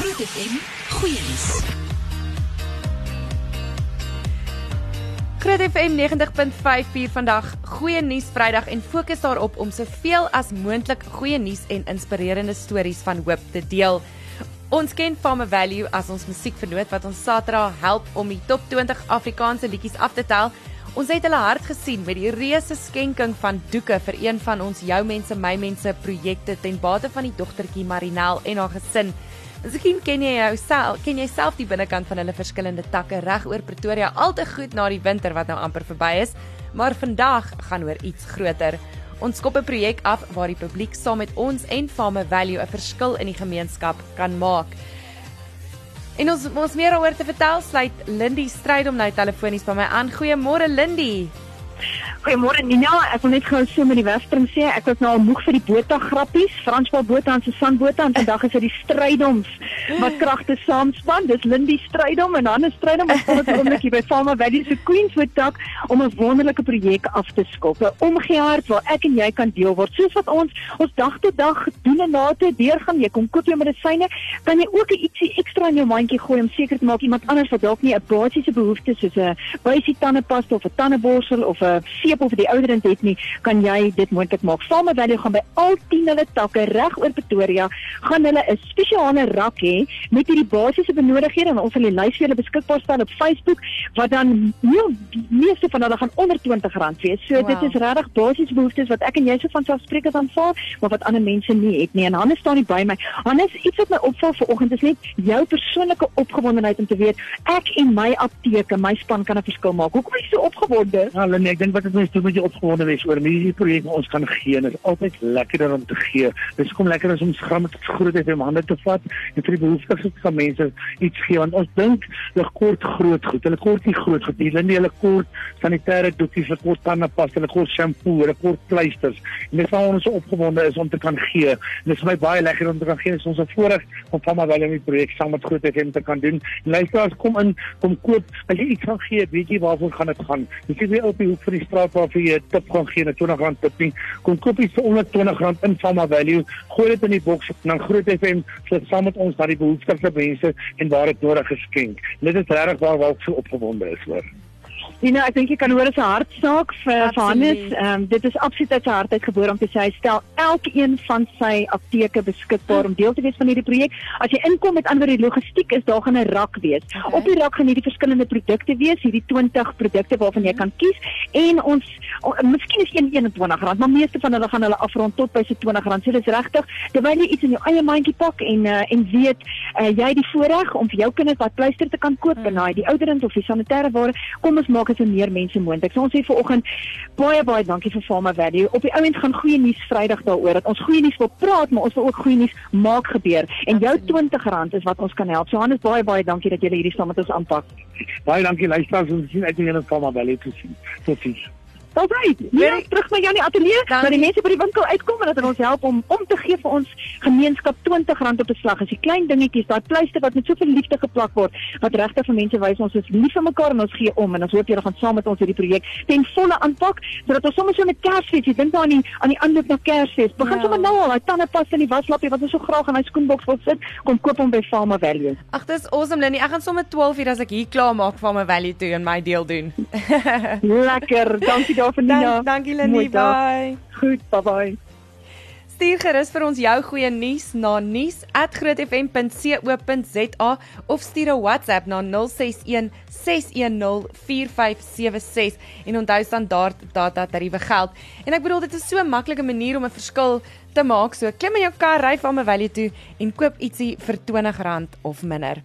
Groot FM goeie nuus. Groot FM 90.5 hier vandag. Goeie nuus Vrydag en fokus daarop om soveel as moontlik goeie nuus en inspirerende stories van hoop te deel. Ons ken Farmer Value as ons musiekvernoot wat ons Saterdag help om die top 20 Afrikaanse liedjies af te tel. Ons het hulle hart gesien met die reuse skenking van doeke vir een van ons jou mense my mense projekte ten bate van die dogtertjie Marinel en haar gesin. Miskien ken jy jouself, ken jy self die binnekant van hulle verskillende takke reg oor Pretoria al te goed na die winter wat nou amper verby is, maar vandag gaan oor iets groter. Ons skop 'n projek af waar die publiek saam met ons en Farmer Value 'n verskil in die gemeenskap kan maak. En ons ons meer daaroor te vertel, sluit Lindy stryd om nou telefonies by my aan. Goeiemôre Lindy. Goeiemôre Nina, ek wil net gou so met die wegspring sê, ek was nou al moeg vir die Botha grappies, Franswald Botha en Susan Botha en vandag is dit die strydoms wat kragte saamspan. Dis Lindy Strydom en dan is Strydom wat volgens oomblik hier by Farmer Valley se Queenswood tak om 'n wonderlike projek af te skop. 'n Omgehaard waar ek en jy kan deel word. Soos wat ons ons dag tot dag doen en late deurgaan, jy kom koop jou medisyne, kan jy ook ietsie ekstra in jou mandjie gooi om seker te maak iemand anders wat dalk nie 'n basiese behoefte soos 'n buisie tandepasta of 'n tandeborsel of 'n seep of die ouderend het nie, kan jy dit moontlik maak. Farmer Valley gaan by al 10 hulle takke reg oor Pretoria gaan hulle 'n spesiale rak hê met hierdie basiese benodighede en ons sal die lys vir julle beskikbaar stel op Facebook wat dan nie die meeste van hulle gaan onder R20 wees. So wow. dit is regtig basiese behoeftes wat ek en jy so van selfsprekend aanvaar, maar wat ander mense nie het nie. En Hannes staan hier by my. Hannes, iets wat my opval vanoggend is net jou persoonlike opgewondenheid om te weet ek en my apteek en my span kan 'n verskil maak. Hoekom is jy so opgewonde? Ja, Lene, ek dink wat dit mens doen met jy opgewonde wees oor hierdie projek ons kan gee. Dit is altyd lekkerder om te gee. Dit is kom lekker as om skram met groot het om hande te vat en vir die behoeftiges van mense iets gee want ons dink hulle kort groot goed. Hulle kort nie groot goed nie. Hulle hulle kort sanitêre doekies, hulle kort tandepasta, hulle kort shampoo, hulle kort pleisters. En dit sal ons so opgewonde is om te kan gee. En dit is my baie lekker om te kan gee. Dit is ons voorreg om van my wel in die projek saam met Groot FM te kan doen. Luisteraars kom in, kom koop. As jy iets gaan gee, weet jy waarvoor gaan dit gaan. Jy sê weer op die hoek van die straat waar vir jy 'n tip gaan gee, 'n R20 tippie. Kom koop iets vir onder R20 in Fama Value. Gooi dit in die boks en dan Groot FM sit saam met ons na die behoeftige mense en waar dit nodig geskenk. Dit is regtig waar waar ek so opgewonde is hoor. Dina, ek dink jy kan hoor dit is 'n hartsaak vir Hannes. Ehm um, dit is absoluut uit sy hart uitgebore om te sê hy stel elkeen van sy apteke beskikbaar om deel te wees van hierdie projek. As jy inkom met ander die logistiek is daar gaan 'n rak wees. Okay. Op die rak gaan hierdie verskillende produkte wees, hierdie 20 produkte waarvan jy kan kies en ons o, miskien is een R21, maar meeste van hulle gaan hulle afrond tot by so R20. So dis regtig terwyl jy iets in jou eie mandjie pak en uh, en weet uh, jy die voorreg om vir jou kinders wat pleister te kan koop, mm. en die ouderend of die sanitêre ware, kom ons maak dit vir meer mense moontlik. So ons sê vanoggend baie baie dankie vir Farmer Value. Op die ouend gaan goeie nuus Vrydag daaroor dat ons goeie nuus wil praat, maar ons wil ook goeie nuus maak gebeur. En jou R20 is wat ons kan help. So Hannes baie baie dankie dat jy hierdie saam met ons aanpak. Baie dankie luisteraars om te sien uit die hele Farmer Value te sien. Totsiens. Alright, weer nee, terug na Janie Atelier, dat die mense by die winkel uitkom en dat hulle ons help om om te gee vir ons gemeenskap R20 op 'n slag. As die klein dingetjies, daai pleister wat met soveel liefde geplak word, wat regtig vir mense wys ons is lief vir mekaar en ons gee om en ons hoop julle gaan saam met ons hierdie projek ten volle aanpak sodat ons sommer so met Kersfees, jy dink nou aan die aan die aanloop na Kersfees. Begin ja. sommer nou al, daai tandepas in die waslappie wat ons so graag in hy skoenboks wil sit, kom koop hom by Farmer Value. Ag, dis awesome Lenny. Ek gaan sommer 12 uur as ek hier klaar maak Farmer Value toe en my deel doen. Lekker. Dankie daarvoor Nina. Dank, dankie Lenie, bye. Goed, bye bye. Stuur gerus vir ons jou goeie nuus na nuus@grootfm.co.za of stuur 'n WhatsApp na 061 610 4576 en onthou standaard data tariewe geld. En ek bedoel dit is so 'n maklike manier om 'n verskil te maak. So klim in jou kar, ry van 'n Valley toe en koop ietsie vir R20 of minder.